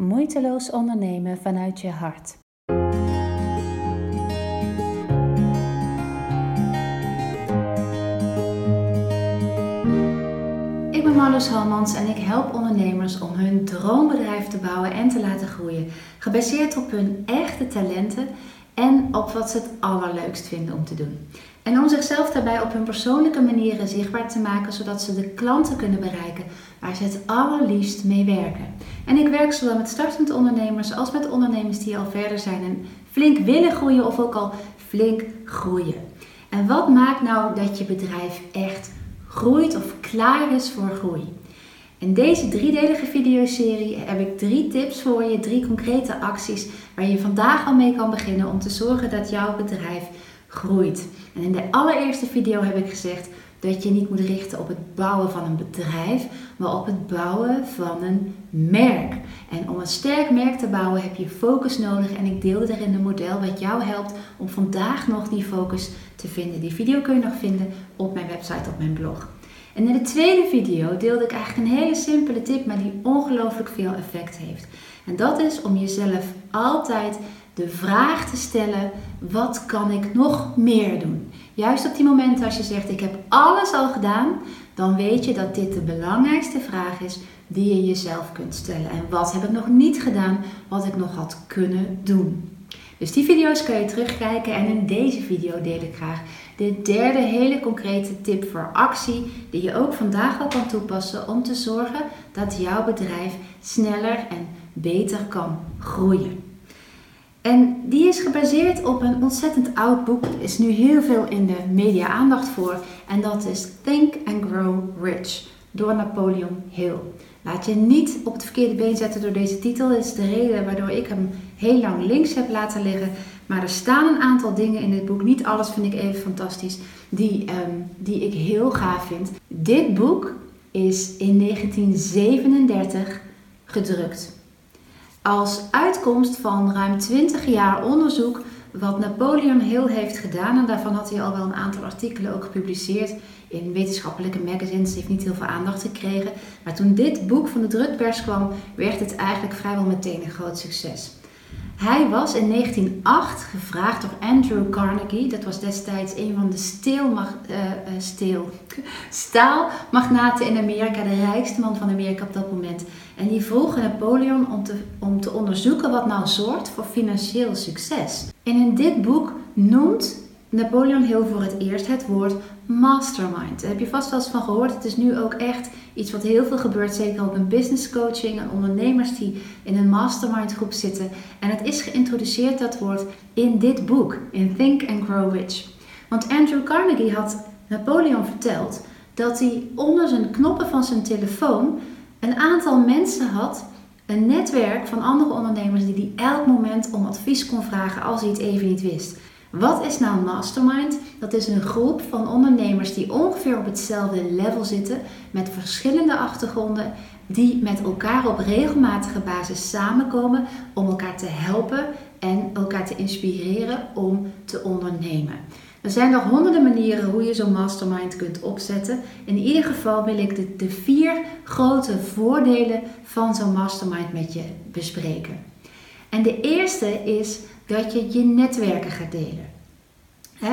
Moeiteloos ondernemen vanuit je hart. Ik ben Marloes Halmans en ik help ondernemers om hun droombedrijf te bouwen en te laten groeien. Gebaseerd op hun echte talenten en op wat ze het allerleukst vinden om te doen. En om zichzelf daarbij op hun persoonlijke manieren zichtbaar te maken, zodat ze de klanten kunnen bereiken waar ze het allerliefst mee werken. En ik werk zowel met startende ondernemers als met ondernemers die al verder zijn en flink willen groeien of ook al flink groeien. En wat maakt nou dat je bedrijf echt groeit of klaar is voor groei? In deze driedelige videoserie heb ik drie tips voor je, drie concrete acties waar je vandaag al mee kan beginnen om te zorgen dat jouw bedrijf groeit. En in de allereerste video heb ik gezegd dat je niet moet richten op het bouwen van een bedrijf, maar op het bouwen van een merk. En om een sterk merk te bouwen heb je focus nodig en ik deelde erin een model wat jou helpt om vandaag nog die focus te vinden. Die video kun je nog vinden op mijn website, op mijn blog. En in de tweede video deelde ik eigenlijk een hele simpele tip, maar die ongelooflijk veel effect heeft. En dat is om jezelf altijd de vraag te stellen: wat kan ik nog meer doen? Juist op die momenten als je zegt: ik heb alles al gedaan, dan weet je dat dit de belangrijkste vraag is die je jezelf kunt stellen. En wat heb ik nog niet gedaan, wat ik nog had kunnen doen? Dus die video's kan je terugkijken en in deze video deel ik graag de derde hele concrete tip voor actie die je ook vandaag al kan toepassen om te zorgen dat jouw bedrijf sneller en beter kan groeien. En die is gebaseerd op een ontzettend oud boek. Er is nu heel veel in de media aandacht voor. En dat is Think and Grow Rich door Napoleon Hill. Laat je niet op het verkeerde been zetten door deze titel. Dat is de reden waardoor ik hem heel lang links heb laten liggen. Maar er staan een aantal dingen in dit boek. Niet alles vind ik even fantastisch. Die, um, die ik heel gaaf vind. Dit boek is in 1937 gedrukt. Als uitkomst van ruim 20 jaar onderzoek wat Napoleon Hill heeft gedaan, en daarvan had hij al wel een aantal artikelen ook gepubliceerd in wetenschappelijke magazines, heeft niet heel veel aandacht gekregen. Maar toen dit boek van de drukpers kwam, werd het eigenlijk vrijwel meteen een groot succes. Hij was in 1908 gevraagd door Andrew Carnegie. Dat was destijds een van de uh, steel, staalmagnaten in Amerika, de rijkste man van Amerika op dat moment. En die vroeg Napoleon om te, om te onderzoeken wat nou zorgt voor financieel succes. En in dit boek noemt Napoleon Hill voor het eerst het woord mastermind. Daar heb je vast wel eens van gehoord. Het is nu ook echt iets wat heel veel gebeurt, zeker ook in business coaching en ondernemers die in een mastermind groep zitten. En het is geïntroduceerd, dat woord, in dit boek, in Think and Grow Rich. Want Andrew Carnegie had Napoleon verteld dat hij onder zijn knoppen van zijn telefoon een aantal mensen had, een netwerk van andere ondernemers die hij elk moment om advies kon vragen als hij het even niet wist. Wat is nou een mastermind? Dat is een groep van ondernemers die ongeveer op hetzelfde level zitten, met verschillende achtergronden, die met elkaar op regelmatige basis samenkomen om elkaar te helpen en elkaar te inspireren om te ondernemen. Er zijn nog honderden manieren hoe je zo'n mastermind kunt opzetten. In ieder geval wil ik de, de vier grote voordelen van zo'n mastermind met je bespreken. En de eerste is dat je je netwerken gaat delen.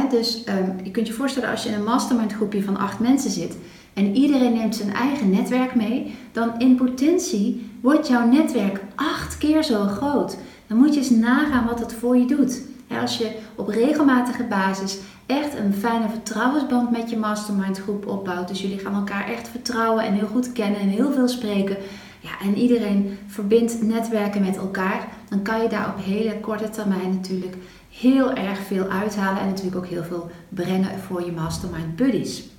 dus um, je kunt je voorstellen als je in een mastermind groepje van acht mensen zit en iedereen neemt zijn eigen netwerk mee, dan in potentie wordt jouw netwerk acht keer zo groot. Dan moet je eens nagaan wat het voor je doet. als je op regelmatige basis echt een fijne vertrouwensband met je mastermind groep opbouwt, dus jullie gaan elkaar echt vertrouwen en heel goed kennen en heel veel spreken, ja, en iedereen verbindt netwerken met elkaar, dan kan je daar op hele korte termijn natuurlijk heel erg veel uithalen en natuurlijk ook heel veel brengen voor je mastermind buddies.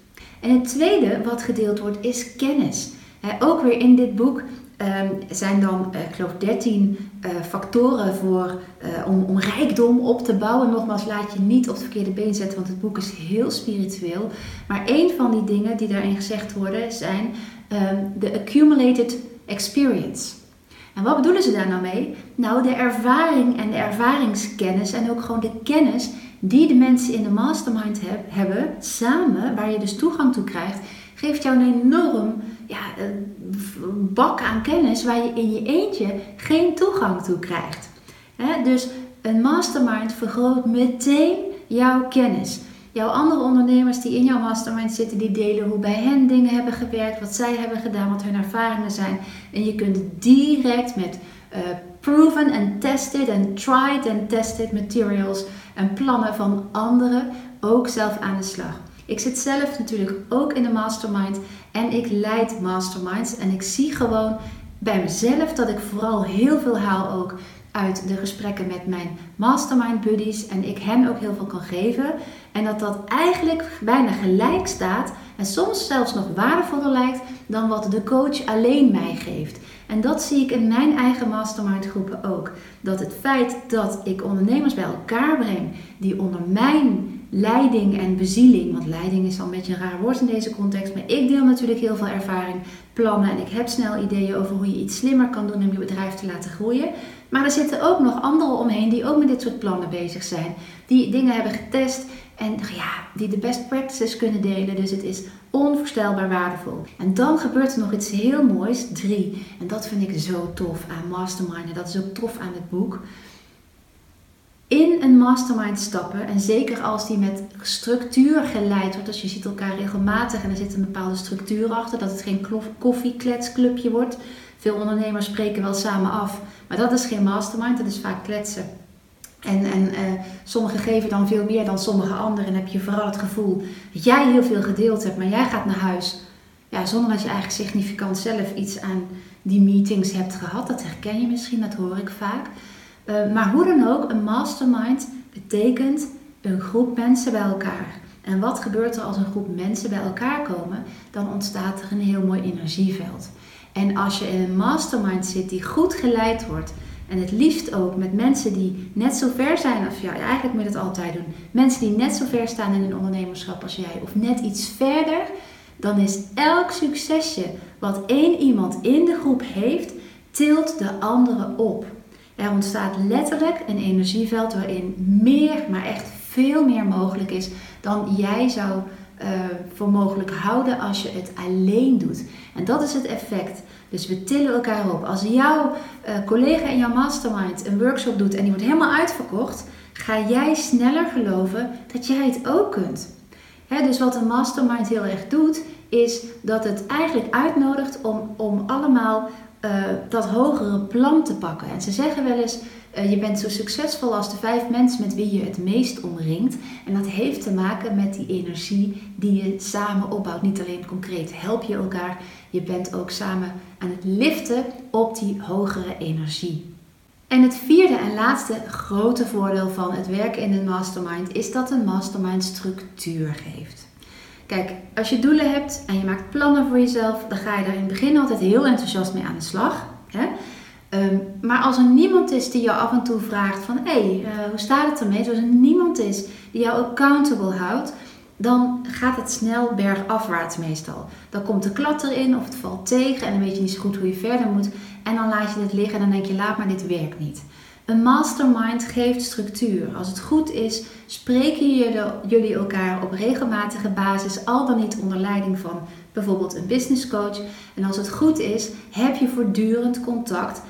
En het tweede wat gedeeld wordt is kennis. ook weer in dit boek um, zijn dan, uh, ik geloof, 13 uh, eh, factoren voor, uh, om, om rijkdom op te bouwen. Nogmaals, laat je niet op het verkeerde been zetten, want het boek is heel spiritueel. Maar een van die dingen die daarin gezegd worden zijn um, de accumulated experience. En wat bedoelen ze daar nou mee? Nou, de ervaring en de ervaringskennis en ook gewoon de kennis die de mensen in de mastermind heb, hebben samen, waar je dus toegang toe krijgt, geeft jou een enorm ja, bak aan kennis waar je in je eentje geen toegang toe krijgt. dus een mastermind vergroot meteen jouw kennis. Jouw andere ondernemers die in jouw mastermind zitten, die delen hoe bij hen dingen hebben gewerkt, wat zij hebben gedaan, wat hun ervaringen zijn. En je kunt direct met uh, proven and tested en tried and tested materials en plannen van anderen ook zelf aan de slag. Ik zit zelf natuurlijk ook in de mastermind en ik leid masterminds en ik zie gewoon bij mezelf dat ik vooral heel veel haal ook uit de gesprekken met mijn mastermind buddies en ik hen ook heel veel kan geven. En dat dat eigenlijk bijna gelijk staat en soms zelfs nog waardevoller lijkt dan wat de coach alleen mij geeft. En dat zie ik in mijn eigen mastermind groepen ook. Dat het feit dat ik ondernemers bij elkaar breng die onder mijn leiding en bezieling, want leiding is al een beetje een raar woord in deze context, maar ik deel natuurlijk heel veel ervaring, plannen en ik heb snel ideeën over hoe je iets slimmer kan doen om je bedrijf te laten groeien. Maar er zitten ook nog anderen omheen die ook met dit soort plannen bezig zijn, die dingen hebben getest en ja, die de best practices kunnen delen. Dus het is onvoorstelbaar waardevol. En dan gebeurt er nog iets heel moois, drie. En dat vind ik zo tof aan Mastermind en dat is ook tof aan het boek in een mastermind stappen, en zeker als die met structuur geleid wordt, dus je ziet elkaar regelmatig en er zit een bepaalde structuur achter, dat het geen koffiekletsclubje wordt. Veel ondernemers spreken wel samen af, maar dat is geen mastermind, dat is vaak kletsen. En, en uh, sommigen geven dan veel meer dan sommige anderen en heb je vooral het gevoel dat jij heel veel gedeeld hebt, maar jij gaat naar huis ja, zonder dat je eigenlijk significant zelf iets aan die meetings hebt gehad. Dat herken je misschien, dat hoor ik vaak. Eh, maar hoe dan ook, een mastermind betekent een groep mensen bij elkaar. En wat gebeurt er als een groep mensen bij elkaar komen? Dan ontstaat er een heel mooi energieveld. En als je in een mastermind zit die goed geleid wordt, en het liefst ook met mensen die net zo ver zijn, of ja, eigenlijk moet je het altijd doen. Mensen die net zo ver staan in hun ondernemerschap als jij, of net iets verder, dan is elk succesje wat één iemand in de groep heeft, tilt de andere op. Er ontstaat letterlijk een energieveld waarin meer, maar echt veel meer mogelijk is dan jij zou uh, voor mogelijk houden als je het alleen doet. En dat is het effect. Dus we tillen elkaar op. Als jouw uh, collega in jouw mastermind een workshop doet en die wordt helemaal uitverkocht, ga jij sneller geloven dat jij het ook kunt. dus wat een mastermind heel erg doet, is dat het eigenlijk uitnodigt om, om allemaal uh, dat hogere plan te pakken. En ze zeggen wel eens, uh, je bent zo succesvol als de vijf mensen met wie je het meest omringt. En dat heeft te maken met die energie die je samen opbouwt. Niet alleen concreet help je elkaar, je bent ook samen aan het liften op die hogere energie. En het vierde en laatste grote voordeel van het werken in een mastermind is dat een mastermind structuur geeft. Kijk, als je doelen hebt en je maakt plannen voor jezelf, dan ga je daar in het begin altijd heel enthousiast mee aan de slag. Hè? Ehm, maar als er niemand is die jou af en toe vraagt van hé, hey, uh, hoe staat het ermee? Als er niemand is die jou accountable houdt, dan gaat het snel bergafwaarts meestal. Dan komt de klat erin of het valt tegen en dan weet je niet zo goed hoe je verder moet. En dan laat je het liggen en dan denk je laat maar, dit werkt niet. Een mastermind geeft structuur. Als het goed is, spreken jullie elkaar op regelmatige basis, al dan niet onder leiding van bijvoorbeeld een business coach. En als het goed is, heb je voortdurend contact.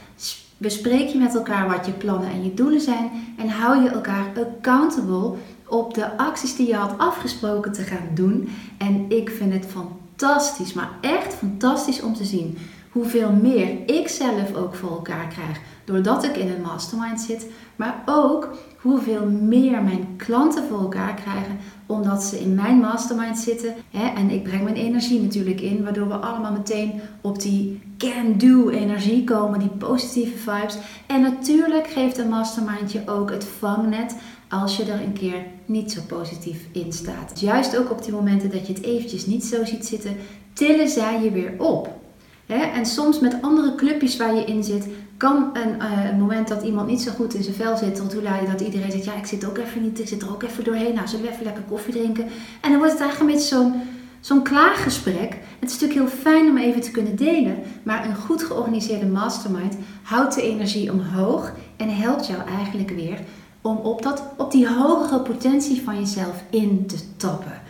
Bespreek je met elkaar wat je plannen en je doelen zijn en hou je elkaar accountable op de acties die je had afgesproken te gaan doen. En ik vind het fantastisch, maar echt fantastisch om te zien hoeveel meer ik zelf ook voor elkaar krijg doordat ik in een mastermind zit, maar ook hoeveel meer mijn klanten voor elkaar krijgen omdat ze in mijn mastermind zitten. En ik breng mijn energie natuurlijk in, waardoor we allemaal meteen op die can-do energie komen, die positieve vibes. En natuurlijk geeft een mastermind je ook het vangnet als je er een keer niet zo positief in staat. Juist ook op die momenten dat je het eventjes niet zo ziet zitten, tillen zij je weer op. En soms met andere clubjes waar je in zit, kan een, uh, een, moment dat iemand niet zo goed in zijn vel zit, tot hoe leiden dat iedereen zegt, ja ik zit ook even niet, ik zit er ook even doorheen, nou zullen we even lekker koffie drinken. En dan wordt het eigenlijk een beetje zo'n zo'n klaaggesprek. Het is natuurlijk heel fijn om even te kunnen delen, maar een goed georganiseerde mastermind houdt de energie omhoog en helpt jou eigenlijk weer om op, dat, op die hogere potentie van jezelf in te tappen.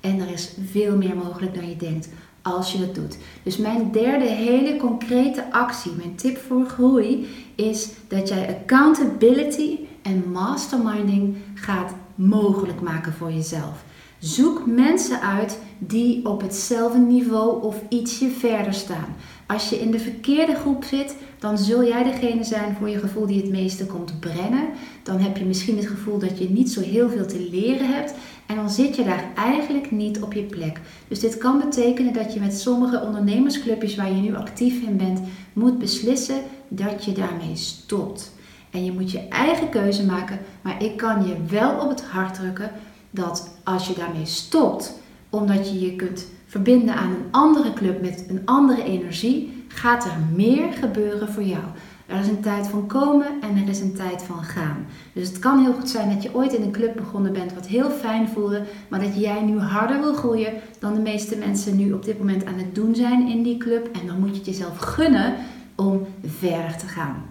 En er is veel meer mogelijk dan je denkt als je dat doet. Dus mijn derde hele concrete actie, mijn tip voor groei, is dat jij accountability en masterminding gaat mogelijk maken voor jezelf. Zoek mensen uit die op hetzelfde niveau of ietsje verder staan. Als je in de verkeerde groep zit, dan zul jij degene zijn voor je gevoel die het meeste komt brengen. Dan heb je misschien het gevoel dat je niet zo heel veel te leren hebt. En dan zit je daar eigenlijk niet op je plek. Dus dit kan betekenen dat je met sommige ondernemersclubjes waar je nu actief in bent, moet beslissen dat je daarmee stopt. En je moet je eigen keuze maken, maar ik kan je wel op het hart drukken dat als je daarmee stopt, omdat je je kunt verbinden aan een andere club met een andere energie, gaat er meer gebeuren voor jou. Er is een tijd van komen en er is een tijd van gaan. Dus het kan heel goed zijn dat je ooit in een club begonnen bent wat heel fijn voelde, maar dat jij nu harder wil groeien dan de meeste mensen nu op dit moment aan het doen zijn in die club. En dan moet je het jezelf gunnen om verder te gaan.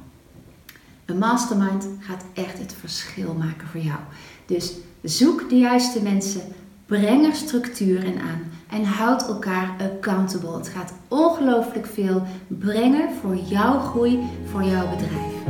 Een mastermind gaat echt het verschil maken voor jou. Dus zoek de juiste mensen, breng er structuur in aan en houd elkaar accountable. Het gaat ongelooflijk veel brengen voor jouw groei, voor jouw bedrijf.